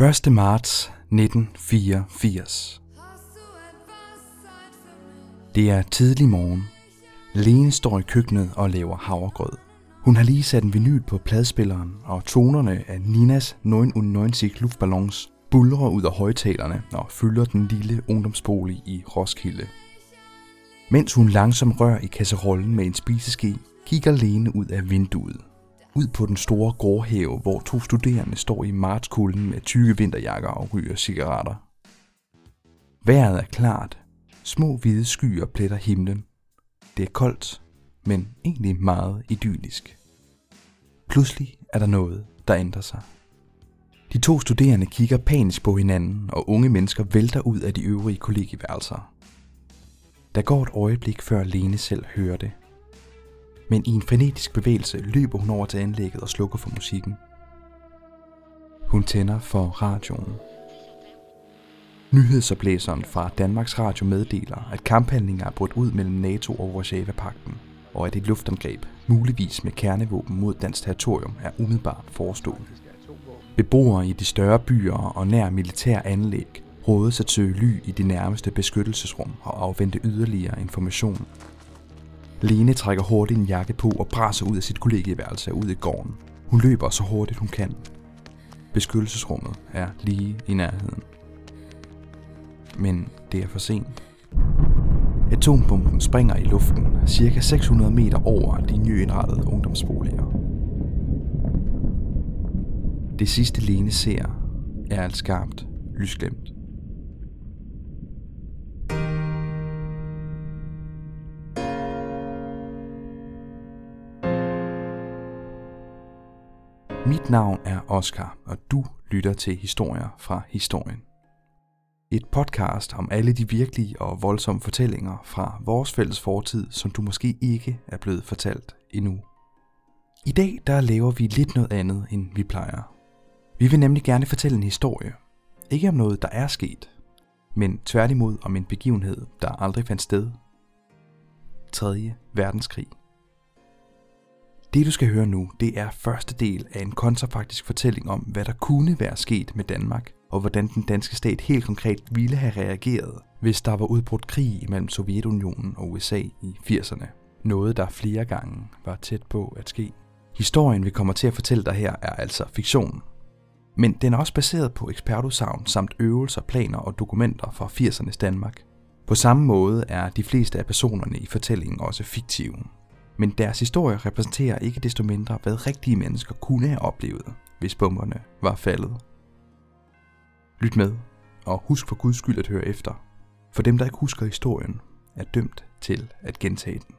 1. marts 1984. Det er tidlig morgen. Lene står i køkkenet og laver havregrød. Hun har lige sat en vinyl på pladspilleren, og tonerne af Ninas 99 luftballons bulrer ud af højtalerne og fylder den lille ungdomsbolig i Roskilde. Mens hun langsomt rører i kasserollen med en spiseske, kigger Lene ud af vinduet. Ud på den store gårdhave, hvor to studerende står i martskulden med tykke vinterjakker og ryger cigaretter. Vejret er klart. Små hvide skyer pletter himlen. Det er koldt, men egentlig meget idyllisk. Pludselig er der noget, der ændrer sig. De to studerende kigger panisk på hinanden, og unge mennesker vælter ud af de øvrige kollegieværelser. Der går et øjeblik, før Lene selv hører det. Men i en frenetisk bevægelse løber hun over til anlægget og slukker for musikken. Hun tænder for radioen. Nyhedsoplæseren fra Danmarks Radio meddeler, at kamphandlinger er brudt ud mellem NATO og Warszawa-pakten, og at et luftangreb, muligvis med kernevåben mod dansk territorium, er umiddelbart forestående. Beboere i de større byer og nær militær anlæg rådes at søge ly i de nærmeste beskyttelsesrum og afvente yderligere information. Lene trækker hurtigt en jakke på og braser ud af sit kollegieværelse ud i gården. Hun løber så hurtigt hun kan. Beskyttelsesrummet er lige i nærheden. Men det er for sent. Atombomben springer i luften cirka 600 meter over de nyindrettede ungdomsboliger. Det sidste Lene ser er alt skarpt lysglemt. Mit navn er Oscar, og du lytter til historier fra historien. Et podcast om alle de virkelige og voldsomme fortællinger fra vores fælles fortid, som du måske ikke er blevet fortalt endnu. I dag der laver vi lidt noget andet, end vi plejer. Vi vil nemlig gerne fortælle en historie. Ikke om noget, der er sket, men tværtimod om en begivenhed, der aldrig fandt sted. 3. verdenskrig. Det du skal høre nu, det er første del af en kontrafaktisk fortælling om, hvad der kunne være sket med Danmark, og hvordan den danske stat helt konkret ville have reageret, hvis der var udbrudt krig mellem Sovjetunionen og USA i 80'erne. Noget, der flere gange var tæt på at ske. Historien, vi kommer til at fortælle dig her, er altså fiktion. Men den er også baseret på ekspertudsagn samt øvelser, planer og dokumenter fra 80'ernes Danmark. På samme måde er de fleste af personerne i fortællingen også fiktive. Men deres historie repræsenterer ikke desto mindre, hvad rigtige mennesker kunne have oplevet, hvis bomberne var faldet. Lyt med, og husk for guds skyld at høre efter. For dem, der ikke husker historien, er dømt til at gentage den.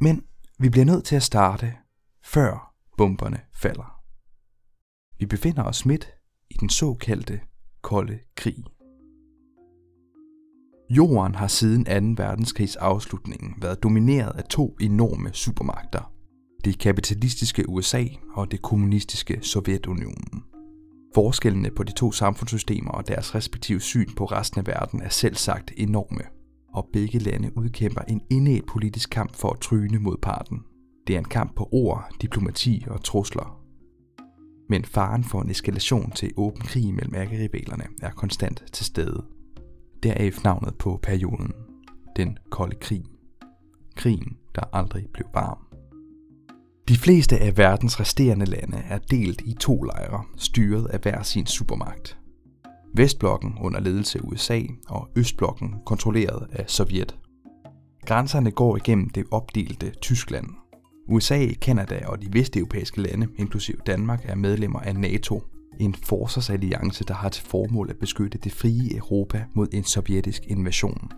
Men vi bliver nødt til at starte, før bomberne falder. Vi befinder os midt i den såkaldte kolde krig. Jorden har siden 2. verdenskrigs afslutningen været domineret af to enorme supermagter. Det kapitalistiske USA og det kommunistiske Sovjetunionen. Forskellene på de to samfundssystemer og deres respektive syn på resten af verden er selv sagt enorme, og begge lande udkæmper en indædt politisk kamp for at tryne mod parten. Det er en kamp på ord, diplomati og trusler. Men faren for en eskalation til åben krig mellem ærkerivalerne er konstant til stede. Deraf navnet på perioden. Den kolde krig. Krigen, der aldrig blev varm. De fleste af verdens resterende lande er delt i to lejre, styret af hver sin supermagt. Vestblokken under ledelse af USA og Østblokken kontrolleret af Sovjet. Grænserne går igennem det opdelte Tyskland. USA, Kanada og de vesteuropæiske lande, inklusive Danmark, er medlemmer af NATO, en forsvarsalliance, der har til formål at beskytte det frie Europa mod en sovjetisk invasion.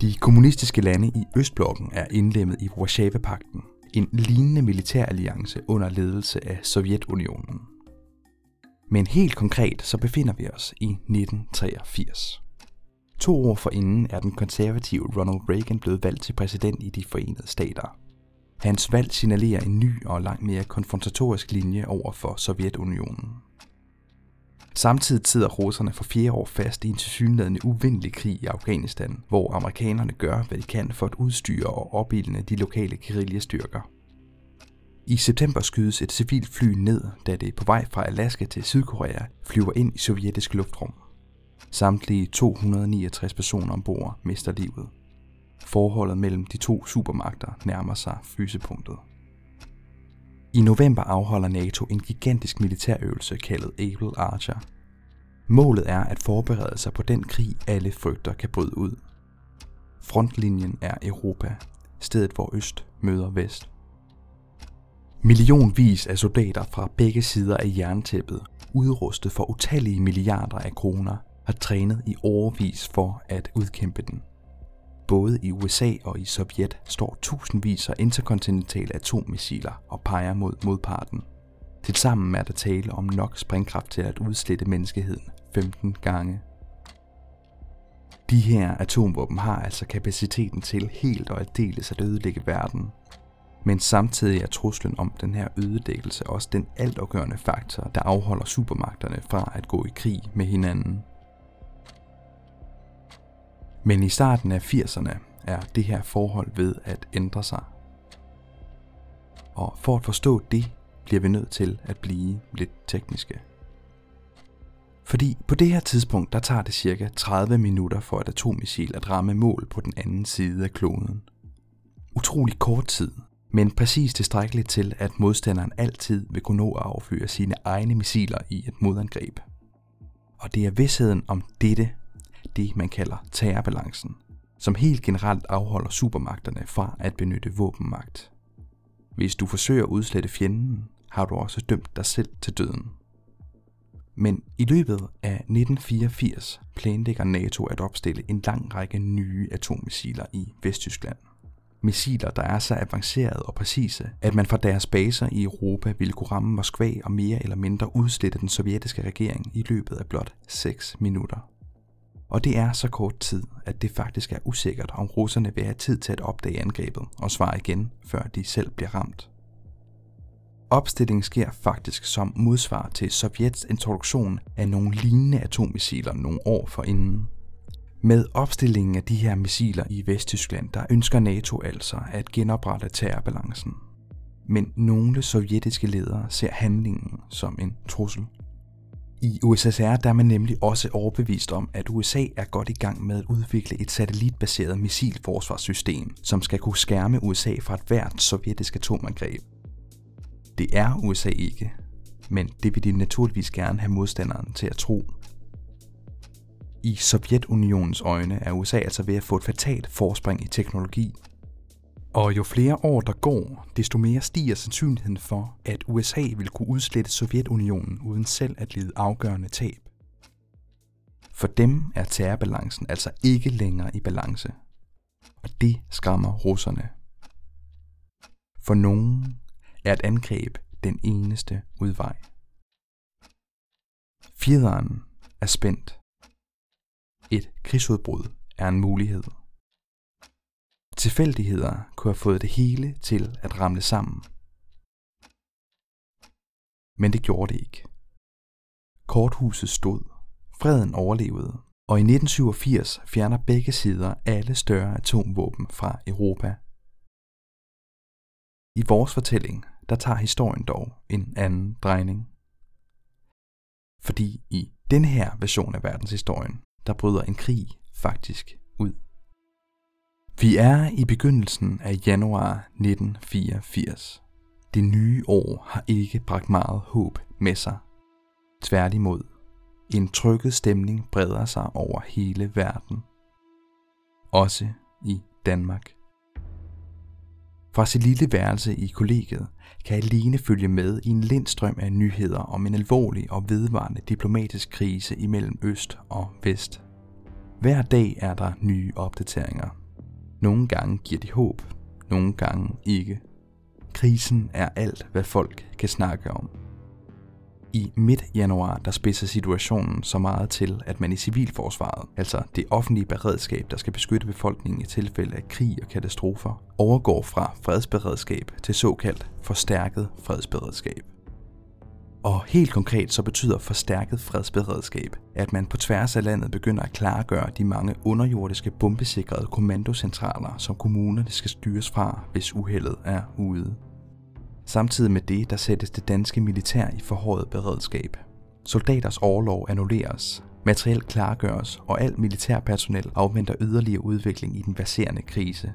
De kommunistiske lande i Østblokken er indlemmet i Warszawa-pakten, en lignende militæralliance under ledelse af Sovjetunionen. Men helt konkret så befinder vi os i 1983. To år forinden er den konservative Ronald Reagan blevet valgt til præsident i de forenede stater. Hans valg signalerer en ny og langt mere konfrontatorisk linje over for Sovjetunionen. Samtidig sidder russerne for fjerde år fast i en tilsyneladende uvindelig krig i Afghanistan, hvor amerikanerne gør, hvad de kan for at udstyre og opildne de lokale guerillastyrker. I september skydes et civilt fly ned, da det på vej fra Alaska til Sydkorea flyver ind i sovjetisk luftrum. Samtlige 269 personer ombord mister livet. Forholdet mellem de to supermagter nærmer sig frysepunktet. I november afholder NATO en gigantisk militærøvelse kaldet Able Archer. Målet er at forberede sig på den krig, alle frygter kan bryde ud. Frontlinjen er Europa, stedet hvor øst møder vest. Millionvis af soldater fra begge sider af jerntæppet, udrustet for utallige milliarder af kroner, har trænet i overvis for at udkæmpe den. Både i USA og i Sovjet står tusindvis af interkontinentale atommissiler og peger mod modparten. Tilsammen er der tale om nok sprængkraft til at udslette menneskeheden 15 gange. De her atomvåben har altså kapaciteten til helt og aldeles at ødelægge verden. Men samtidig er truslen om den her ødelæggelse også den altafgørende faktor, der afholder supermagterne fra at gå i krig med hinanden. Men i starten af 80'erne er det her forhold ved at ændre sig. Og for at forstå det, bliver vi nødt til at blive lidt tekniske. Fordi på det her tidspunkt, der tager det cirka 30 minutter for et atommissil at ramme mål på den anden side af kloden. Utrolig kort tid, men præcis tilstrækkeligt til, at modstanderen altid vil kunne nå at affyre sine egne missiler i et modangreb. Og det er vidsheden om dette, det man kalder terrorbalancen, som helt generelt afholder supermagterne fra at benytte våbenmagt. Hvis du forsøger at udslette fjenden, har du også dømt dig selv til døden. Men i løbet af 1984 planlægger NATO at opstille en lang række nye atommissiler i Vesttyskland. Missiler, der er så avancerede og præcise, at man fra deres baser i Europa ville kunne ramme Moskva og mere eller mindre udslette den sovjetiske regering i løbet af blot 6 minutter. Og det er så kort tid, at det faktisk er usikkert, om russerne vil have tid til at opdage angrebet og svare igen, før de selv bliver ramt. Opstillingen sker faktisk som modsvar til Sovjets introduktion af nogle lignende atommissiler nogle år forinden. Med opstillingen af de her missiler i Vesttyskland, der ønsker NATO altså at genoprette terrorbalancen. Men nogle sovjetiske ledere ser handlingen som en trussel. I USSR der er man nemlig også overbevist om, at USA er godt i gang med at udvikle et satellitbaseret missilforsvarssystem, som skal kunne skærme USA fra et hvert sovjetisk atomangreb. Det er USA ikke, men det vil de naturligvis gerne have modstanderen til at tro. I Sovjetunionens øjne er USA altså ved at få et fatalt forspring i teknologi. Og jo flere år der går, desto mere stiger sandsynligheden for, at USA vil kunne udslette Sovjetunionen uden selv at lide afgørende tab. For dem er terrorbalancen altså ikke længere i balance. Og det skræmmer russerne. For nogen er et angreb den eneste udvej. Fjederen er spændt. Et krigsudbrud er en mulighed. Tilfældigheder kunne have fået det hele til at ramle sammen. Men det gjorde det ikke. Korthuset stod, freden overlevede, og i 1987 fjerner begge sider alle større atomvåben fra Europa. I vores fortælling der tager historien dog en anden drejning. Fordi i den her version af verdenshistorien, der bryder en krig faktisk ud. Vi er i begyndelsen af januar 1984. Det nye år har ikke bragt meget håb med sig. Tværtimod, en trykket stemning breder sig over hele verden. Også i Danmark. Fra sit lille værelse i kollegiet kan Aline følge med i en lindstrøm af nyheder om en alvorlig og vedvarende diplomatisk krise imellem øst og vest. Hver dag er der nye opdateringer. Nogle gange giver de håb, nogle gange ikke. Krisen er alt, hvad folk kan snakke om. I midt januar der spidser situationen så meget til, at man i civilforsvaret, altså det offentlige beredskab, der skal beskytte befolkningen i tilfælde af krig og katastrofer, overgår fra fredsberedskab til såkaldt forstærket fredsberedskab. Og helt konkret så betyder forstærket fredsberedskab, at man på tværs af landet begynder at klargøre de mange underjordiske bombesikrede kommandocentraler, som kommunerne skal styres fra, hvis uheldet er ude. Samtidig med det, der sættes det danske militær i forhøjet beredskab. Soldaters overlov annulleres, materiel klargøres, og alt militærpersonel afventer yderligere udvikling i den baserende krise.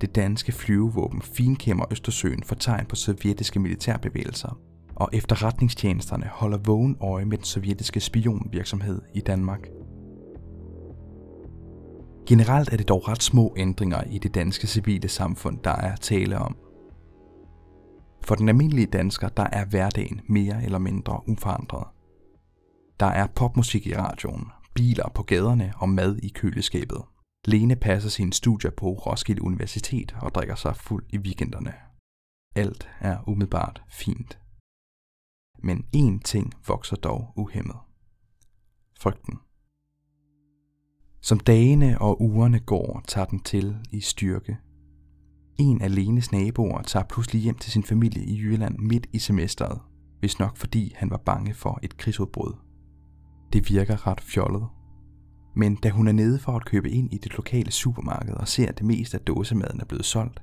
Det danske flyvevåben finkæmmer Østersøen for tegn på sovjetiske militærbevægelser, og efterretningstjenesterne holder vågen øje med den sovjetiske spionvirksomhed i Danmark. Generelt er det dog ret små ændringer i det danske civile samfund, der er tale om. For den almindelige dansker, der er hverdagen mere eller mindre uforandret. Der er popmusik i radioen, biler på gaderne og mad i køleskabet. Lene passer sine studier på Roskilde Universitet og drikker sig fuld i weekenderne. Alt er umiddelbart fint. Men én ting vokser dog uhemmet. Frygten. Som dagene og ugerne går, tager den til i styrke. En af Lenes naboer tager pludselig hjem til sin familie i Jylland midt i semesteret, hvis nok fordi han var bange for et krigsudbrud. Det virker ret fjollet. Men da hun er nede for at købe ind i det lokale supermarked og ser, at det meste af dåsemaden er blevet solgt,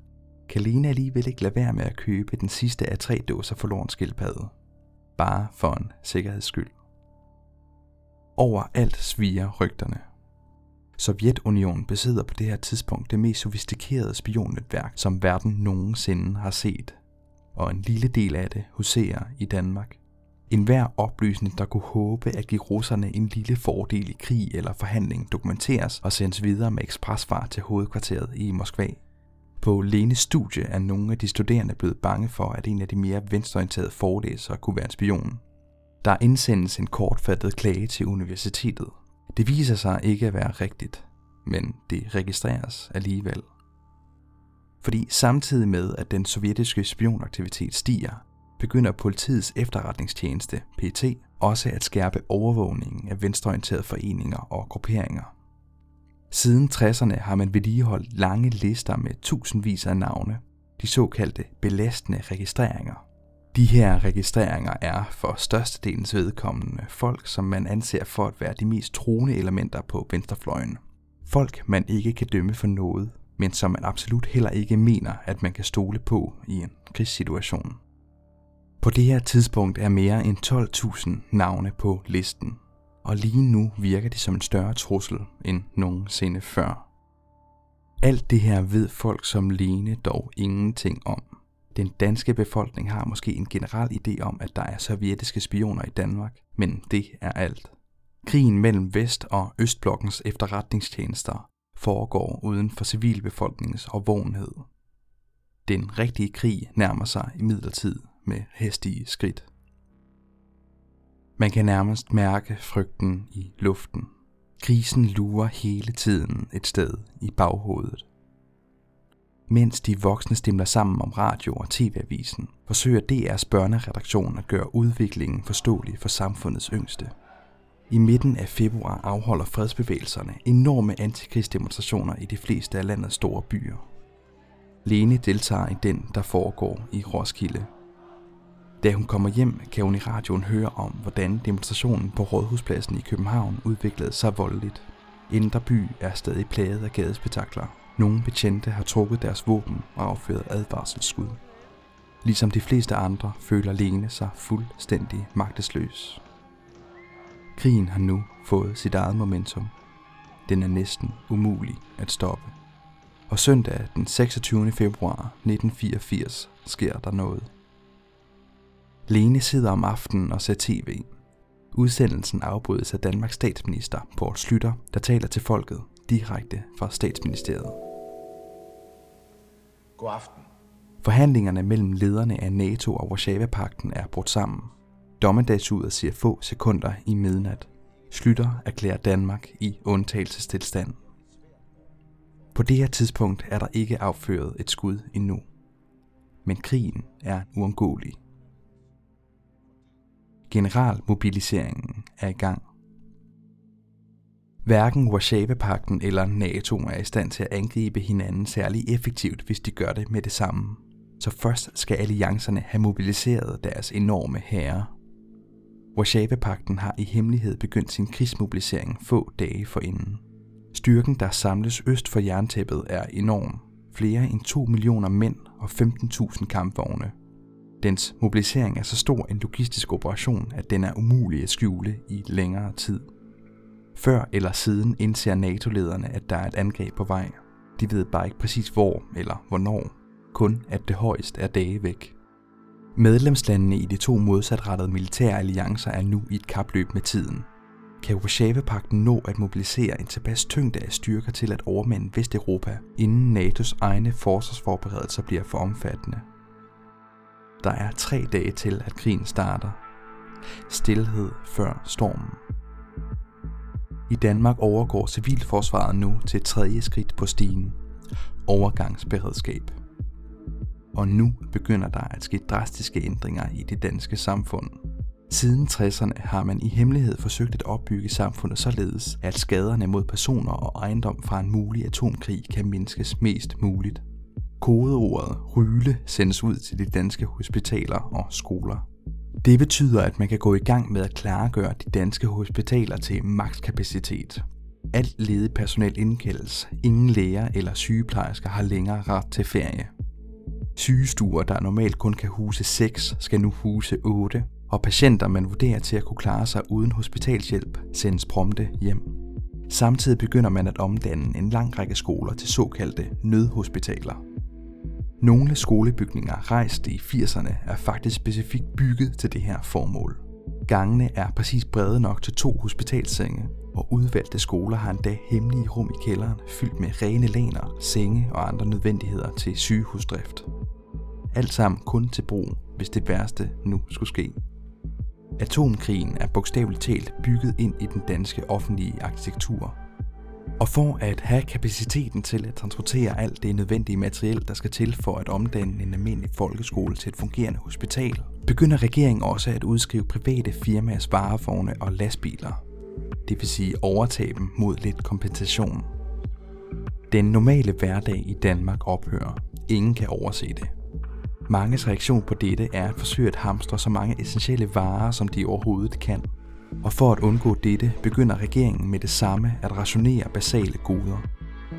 kan Lena alligevel ikke lade være med at købe den sidste af tre dåser forloren skildpadde. Bare for en sikkerheds skyld. Overalt sviger rygterne. Sovjetunionen besidder på det her tidspunkt det mest sofistikerede spionnetværk, som verden nogensinde har set. Og en lille del af det huserer i Danmark. En hver oplysning, der kunne håbe at give russerne en lille fordel i krig eller forhandling, dokumenteres og sendes videre med ekspresfart til hovedkvarteret i Moskva. På Lenes studie er nogle af de studerende blevet bange for, at en af de mere venstreorienterede forelæsere kunne være en spion. Der indsendes en kortfattet klage til universitetet. Det viser sig ikke at være rigtigt, men det registreres alligevel. Fordi samtidig med, at den sovjetiske spionaktivitet stiger, begynder politiets efterretningstjeneste, PT, også at skærpe overvågningen af venstreorienterede foreninger og grupperinger. Siden 60'erne har man vedligeholdt lange lister med tusindvis af navne, de såkaldte belastende registreringer. De her registreringer er for størstedelens vedkommende folk, som man anser for at være de mest troende elementer på venstrefløjen. Folk, man ikke kan dømme for noget, men som man absolut heller ikke mener, at man kan stole på i en krigssituation. På det her tidspunkt er mere end 12.000 navne på listen, og lige nu virker det som en større trussel end nogensinde før. Alt det her ved folk som Lene dog ingenting om. Den danske befolkning har måske en generel idé om, at der er sovjetiske spioner i Danmark, men det er alt. Krigen mellem Vest- og Østblokkens efterretningstjenester foregår uden for civilbefolkningens overvågenhed. Den rigtige krig nærmer sig i midlertid med hastige skridt. Man kan nærmest mærke frygten i luften. Krisen lurer hele tiden et sted i baghovedet. Mens de voksne stemmer sammen om radio og tv-avisen, forsøger DR's børneredaktion at gøre udviklingen forståelig for samfundets yngste. I midten af februar afholder fredsbevægelserne enorme antikrigsdemonstrationer i de fleste af landets store byer. Lene deltager i den, der foregår i Roskilde da hun kommer hjem, kan hun i radioen høre om, hvordan demonstrationen på Rådhuspladsen i København udviklede sig voldeligt. Indre by er stadig plaget af gadespektakler. Nogle betjente har trukket deres våben og affyret advarselsskud. Ligesom de fleste andre føler Lene sig fuldstændig magtesløs. Krigen har nu fået sit eget momentum. Den er næsten umulig at stoppe. Og søndag den 26. februar 1984 sker der noget. Lene sidder om aftenen og ser tv. Udsendelsen afbrydes af Danmarks statsminister, Poul Slytter, der taler til folket direkte fra statsministeriet. God aften. Forhandlingerne mellem lederne af NATO og Warszawa-pakten er brudt sammen. Dommedagsuret siger få sekunder i midnat. Slytter erklærer Danmark i undtagelsestilstand. På det her tidspunkt er der ikke afført et skud endnu. Men krigen er uundgåelig. Generalmobiliseringen er i gang. Hverken Warszawa-pakten eller NATO er i stand til at angribe hinanden særlig effektivt, hvis de gør det med det samme. Så først skal alliancerne have mobiliseret deres enorme herre. Warszawa-pakten har i hemmelighed begyndt sin krigsmobilisering få dage forinden. Styrken, der samles øst for jerntæppet, er enorm. Flere end 2 millioner mænd og 15.000 kampvogne Dens mobilisering er så stor en logistisk operation, at den er umulig at skjule i længere tid. Før eller siden indser NATO-lederne, at der er et angreb på vej. De ved bare ikke præcis hvor eller hvornår. Kun at det højst er dage væk. Medlemslandene i de to modsatrettede militære alliancer er nu i et kapløb med tiden. Kan Warszawa-pakten nå at mobilisere en tilpas tyngde af styrker til at overmande Vesteuropa, inden NATO's egne forsvarsforberedelser bliver for omfattende? Der er tre dage til, at krigen starter. Stilhed før stormen. I Danmark overgår civilforsvaret nu til tredje skridt på stigen. Overgangsberedskab. Og nu begynder der at ske drastiske ændringer i det danske samfund. Siden 60'erne har man i hemmelighed forsøgt at opbygge samfundet således, at skaderne mod personer og ejendom fra en mulig atomkrig kan mindskes mest muligt. Kodeordet ryle sendes ud til de danske hospitaler og skoler. Det betyder, at man kan gå i gang med at klargøre de danske hospitaler til makskapacitet. Alt ledig personel indkaldes. Ingen læger eller sygeplejersker har længere ret til ferie. Sygestuer, der normalt kun kan huse 6, skal nu huse 8, og patienter, man vurderer til at kunne klare sig uden hospitalshjælp, sendes prompte hjem. Samtidig begynder man at omdanne en lang række skoler til såkaldte nødhospitaler. Nogle skolebygninger rejst i 80'erne er faktisk specifikt bygget til det her formål. Gangene er præcis brede nok til to hospitalsenge, og udvalgte skoler har endda hemmelige rum i kælderen fyldt med rene laner, senge og andre nødvendigheder til sygehusdrift. Alt sammen kun til brug, hvis det værste nu skulle ske. Atomkrigen er bogstaveligt talt bygget ind i den danske offentlige arkitektur. Og for at have kapaciteten til at transportere alt det nødvendige materiel, der skal til for at omdanne en almindelig folkeskole til et fungerende hospital, begynder regeringen også at udskrive private firmaers varevogne og lastbiler. Det vil sige overtage dem mod lidt kompensation. Den normale hverdag i Danmark ophører. Ingen kan overse det. Manges reaktion på dette er at forsøge at hamstre så mange essentielle varer, som de overhovedet kan. Og for at undgå dette, begynder regeringen med det samme at rationere basale goder.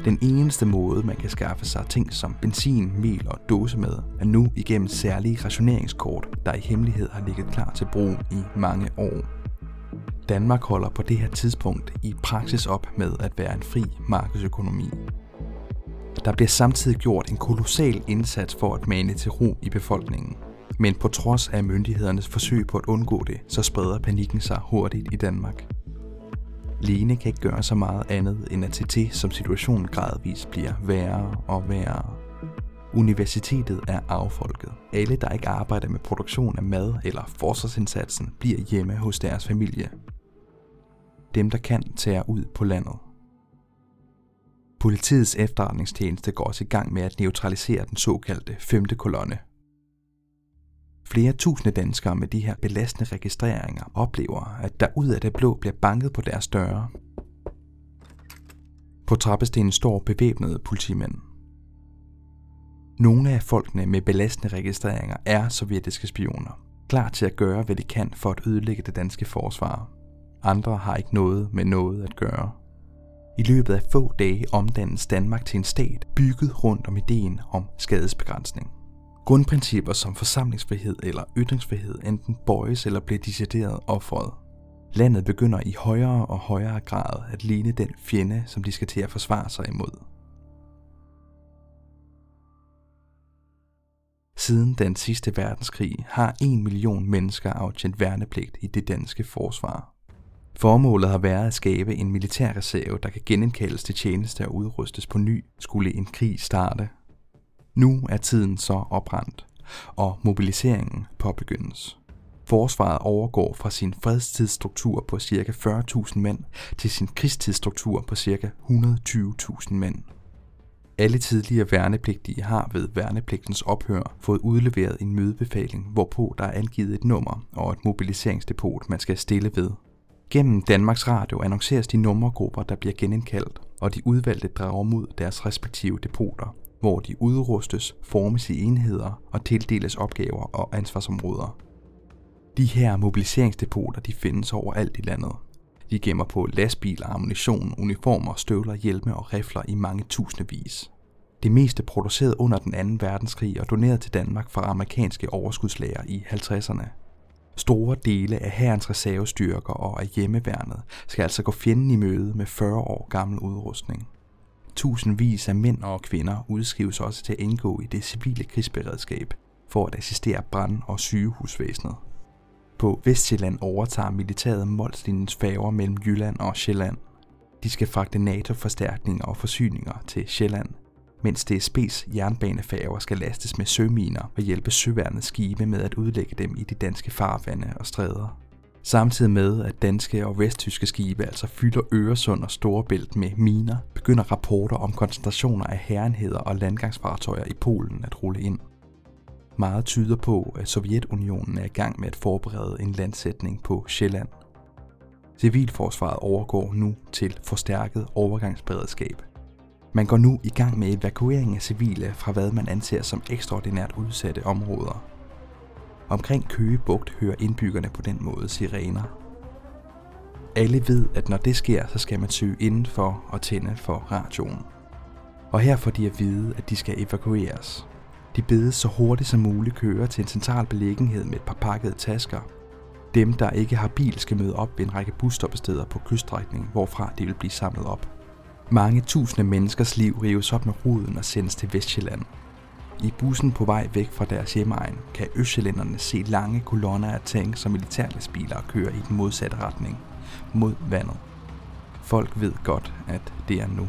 Den eneste måde, man kan skaffe sig ting som benzin, mel og dåsemad, er nu igennem særlige rationeringskort, der i hemmelighed har ligget klar til brug i mange år. Danmark holder på det her tidspunkt i praksis op med at være en fri markedsøkonomi. Der bliver samtidig gjort en kolossal indsats for at mane til ro i befolkningen. Men på trods af myndighedernes forsøg på at undgå det, så spreder panikken sig hurtigt i Danmark. Lene kan ikke gøre så meget andet end at se til, som situationen gradvist bliver værre og værre. Universitetet er affolket. Alle, der ikke arbejder med produktion af mad eller forsvarsindsatsen, bliver hjemme hos deres familie. Dem, der kan, tager ud på landet. Politiets efterretningstjeneste går også i gang med at neutralisere den såkaldte femte kolonne. Flere tusinde danskere med de her belastende registreringer oplever, at der ud af det blå bliver banket på deres døre. På trappestenen står bevæbnede politimænd. Nogle af folkene med belastende registreringer er sovjetiske spioner, klar til at gøre, hvad de kan for at ødelægge det danske forsvar. Andre har ikke noget med noget at gøre. I løbet af få dage omdannes Danmark til en stat bygget rundt om ideen om skadesbegrænsning. Grundprincipper som forsamlingsfrihed eller ytringsfrihed enten bøjes eller bliver decideret offret. Landet begynder i højere og højere grad at ligne den fjende, som de skal til at forsvare sig imod. Siden den sidste verdenskrig har en million mennesker aftjent værnepligt i det danske forsvar. Formålet har været at skabe en militærreserve, der kan genindkaldes til tjeneste og udrustes på ny, skulle en krig starte. Nu er tiden så oprandt, og mobiliseringen påbegyndes. Forsvaret overgår fra sin fredstidsstruktur på ca. 40.000 mænd til sin krigstidsstruktur på ca. 120.000 mænd. Alle tidligere værnepligtige har ved værnepligtens ophør fået udleveret en mødebefaling, hvorpå der er angivet et nummer og et mobiliseringsdepot, man skal stille ved. Gennem Danmarks Radio annonceres de nummergrupper, der bliver genindkaldt, og de udvalgte drager mod deres respektive depoter, hvor de udrustes, formes i enheder og tildeles opgaver og ansvarsområder. De her mobiliseringsdepoter de findes overalt i landet. De gemmer på lastbiler, ammunition, uniformer, støvler, hjelme og rifler i mange tusindvis. Det meste produceret under den 2. verdenskrig og doneret til Danmark fra amerikanske overskudslager i 50'erne. Store dele af hærens reservestyrker og af hjemmeværnet skal altså gå fjenden i møde med 40 år gammel udrustning. Tusindvis af mænd og kvinder udskrives også til at indgå i det civile krigsberedskab for at assistere brand- og sygehusvæsenet. På Vestjylland overtager militæret Molslinjens færger mellem Jylland og Sjælland. De skal fragte NATO-forstærkninger og forsyninger til Sjælland, mens DSB's jernbanefærger skal lastes med søminer og hjælpe søværnets skibe med at udlægge dem i de danske farvande og stræder. Samtidig med, at danske og vesttyske skibe altså fylder Øresund og Storebælt med miner, begynder rapporter om koncentrationer af herrenheder og landgangsfartøjer i Polen at rulle ind. Meget tyder på, at Sovjetunionen er i gang med at forberede en landsætning på Sjælland. Civilforsvaret overgår nu til forstærket overgangsberedskab. Man går nu i gang med evakuering af civile fra hvad man anser som ekstraordinært udsatte områder. Omkring Køge Bugt hører indbyggerne på den måde sirener. Alle ved, at når det sker, så skal man søge indenfor og tænde for radioen. Og her får de at vide, at de skal evakueres. De bedes så hurtigt som muligt køre til en central beliggenhed med et par pakkede tasker. Dem, der ikke har bil, skal møde op ved en række busstoppesteder på kyststrækningen, hvorfra de vil blive samlet op. Mange tusinde menneskers liv rives op med ruden og sendes til Vestjylland. I bussen på vej væk fra deres hjemmeegn kan østjyllænderne se lange kolonner af tanks og militærlastbiler køre i den modsatte retning, mod vandet. Folk ved godt, at det er nu.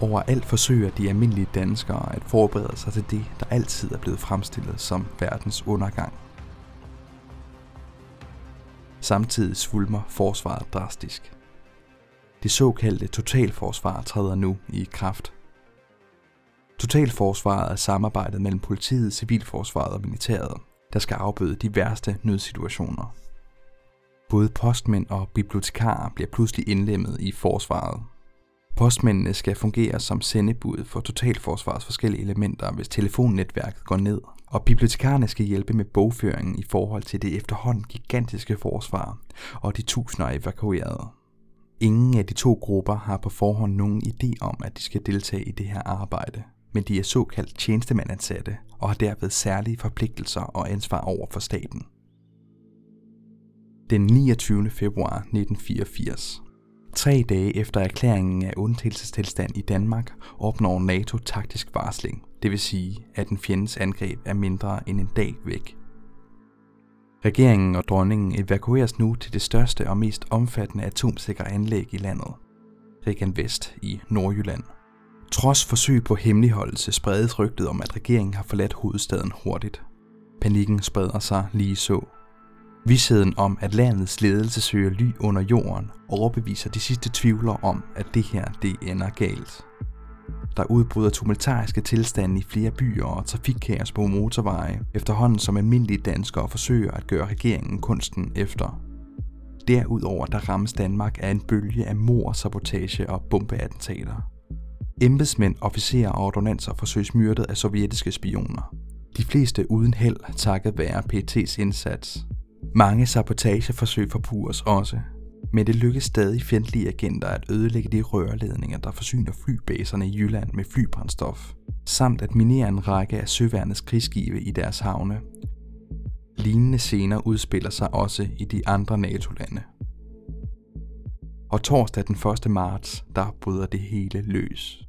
Overalt forsøger de almindelige danskere at forberede sig til det, der altid er blevet fremstillet som verdens undergang. Samtidig svulmer forsvaret drastisk. Det såkaldte totalforsvar træder nu i kraft. Totalforsvaret er samarbejdet mellem politiet, civilforsvaret og militæret, der skal afbøde de værste nødsituationer. Både postmænd og bibliotekarer bliver pludselig indlemmet i forsvaret. Postmændene skal fungere som sendebud for totalforsvarets forskellige elementer, hvis telefonnetværket går ned, og bibliotekarerne skal hjælpe med bogføringen i forhold til det efterhånden gigantiske forsvar og de tusinder evakuerede. Ingen af de to grupper har på forhånd nogen idé om, at de skal deltage i det her arbejde, men de er såkaldt tjenestemandansatte og har derved særlige forpligtelser og ansvar over for staten. Den 29. februar 1984, tre dage efter erklæringen af undtagelsestilstand i Danmark, opnår NATO taktisk varsling, det vil sige, at en fjendes angreb er mindre end en dag væk. Regeringen og dronningen evakueres nu til det største og mest omfattende atomsikre anlæg i landet, Regan Vest i Nordjylland. Trods forsøg på hemmeligholdelse spredes rygtet om, at regeringen har forladt hovedstaden hurtigt. Panikken spreder sig lige så. Vidsheden om, at landets ledelse søger ly under jorden, overbeviser de sidste tvivlere om, at det her det ender galt. Der udbryder tumultariske tilstande i flere byer og trafikkaos på motorveje, efterhånden som almindelige danskere forsøger at gøre regeringen kunsten efter. Derudover der rammes Danmark af en bølge af mor, sabotage og bombeattentater. Embedsmænd, officerer og ordonanser forsøges myrdet af sovjetiske spioner. De fleste uden held takket være PT's indsats. Mange sabotageforsøg forpures også, men det lykkes stadig fjendtlige agenter at ødelægge de rørledninger, der forsyner flybaserne i Jylland med flybrændstof, samt at minere en række af søværnets krigsskibe i deres havne. Lignende scener udspiller sig også i de andre NATO-lande. Og torsdag den 1. marts, der bryder det hele løs.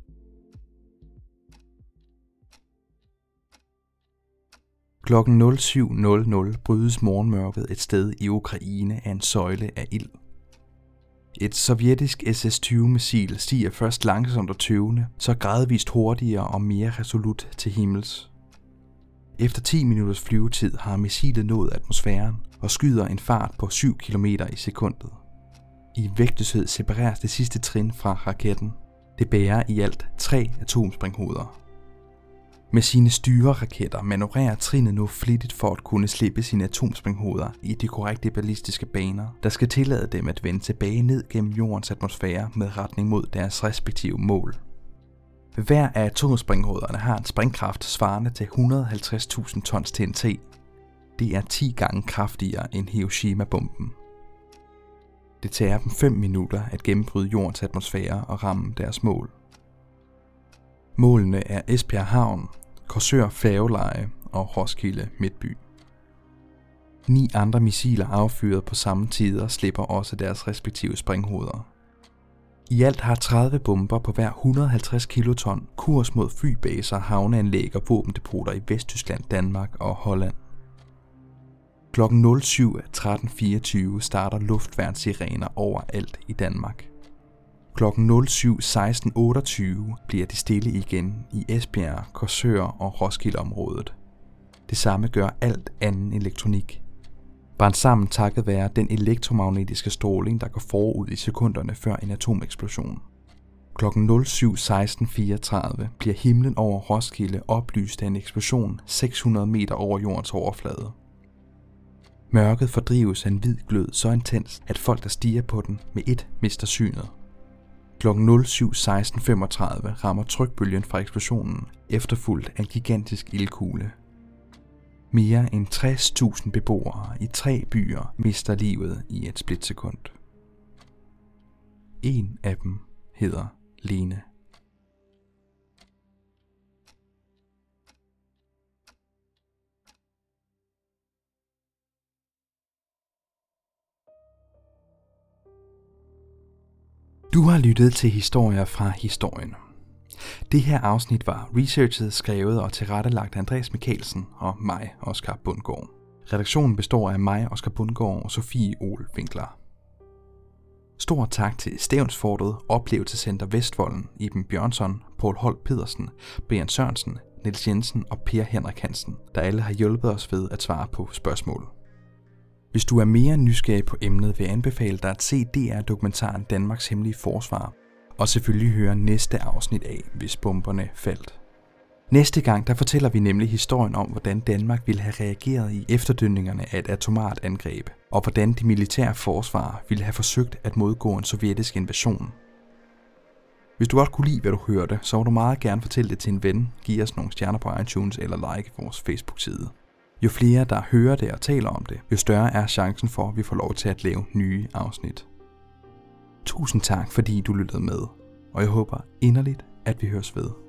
Klokken 07.00 brydes morgenmørket et sted i Ukraine af en søjle af ild. Et sovjetisk SS-20-missil stiger først langsomt og tøvende, så gradvist hurtigere og mere resolut til himmels. Efter 10 minutters flyvetid har missilet nået atmosfæren og skyder en fart på 7 km i sekundet. I vægtløshed separeres det sidste trin fra raketten. Det bærer i alt tre atomspringhoveder. Med sine styreraketter manøvrerer trinet nu flittigt for at kunne slippe sine atomspringhoveder i de korrekte ballistiske baner, der skal tillade dem at vende tilbage ned gennem jordens atmosfære med retning mod deres respektive mål. Hver af atomspringhovederne har en springkraft svarende til 150.000 tons TNT. Det er 10 gange kraftigere end Hiroshima-bomben. Det tager dem 5 minutter at gennembryde jordens atmosfære og ramme deres mål. Målene er Esbjerg Havn, Korsør Færgeleje og Roskilde Midtby. Ni andre missiler affyret på samme tid og slipper også deres respektive springhoveder. I alt har 30 bomber på hver 150 kiloton kurs mod flybaser, havneanlæg og våbendepoter i Vesttyskland, Danmark og Holland. Klokken 07.13.24 starter luftværnsirener overalt i Danmark. Klokken 07.16.28 bliver det stille igen i Esbjerg, Korsør og Roskilde-området. Det samme gør alt anden elektronik. Brændt sammen takket være den elektromagnetiske stråling, der går forud i sekunderne før en atomeksplosion. Klokken 07.16.34 bliver himlen over Roskilde oplyst af en eksplosion 600 meter over jordens overflade. Mørket fordrives af en hvid glød så intens, at folk, der stiger på den, med et mister synet. Kl. 07.16.35 rammer trykbølgen fra eksplosionen, efterfulgt af en gigantisk ildkugle. Mere end 60.000 beboere i tre byer mister livet i et splitsekund. En af dem hedder Lene. Du har lyttet til historier fra historien. Det her afsnit var researchet, skrevet og tilrettelagt af Andreas Mikkelsen og mig, Oscar Bundgaard. Redaktionen består af mig, Oscar Bundgaard og Sofie Ol Winkler. Stor tak til Stævnsfortet, Oplevelsescenter Vestvolden, Iben Bjørnsson, Paul Holt Pedersen, Brian Sørensen, Niels Jensen og Per Henrik Hansen, der alle har hjulpet os ved at svare på spørgsmål. Hvis du er mere nysgerrig på emnet, vil jeg anbefale dig at se DR-dokumentaren Danmarks Hemmelige Forsvar, og selvfølgelig høre næste afsnit af, hvis bomberne faldt. Næste gang der fortæller vi nemlig historien om, hvordan Danmark ville have reageret i efterdønningerne af et atomart angreb, og hvordan de militære forsvar ville have forsøgt at modgå en sovjetisk invasion. Hvis du godt kunne lide, hvad du hørte, så må du meget gerne fortælle det til en ven, give os nogle stjerner på iTunes eller like vores Facebook-side. Jo flere, der hører det og taler om det, jo større er chancen for, at vi får lov til at lave nye afsnit. Tusind tak, fordi du lyttede med, og jeg håber inderligt, at vi høres ved.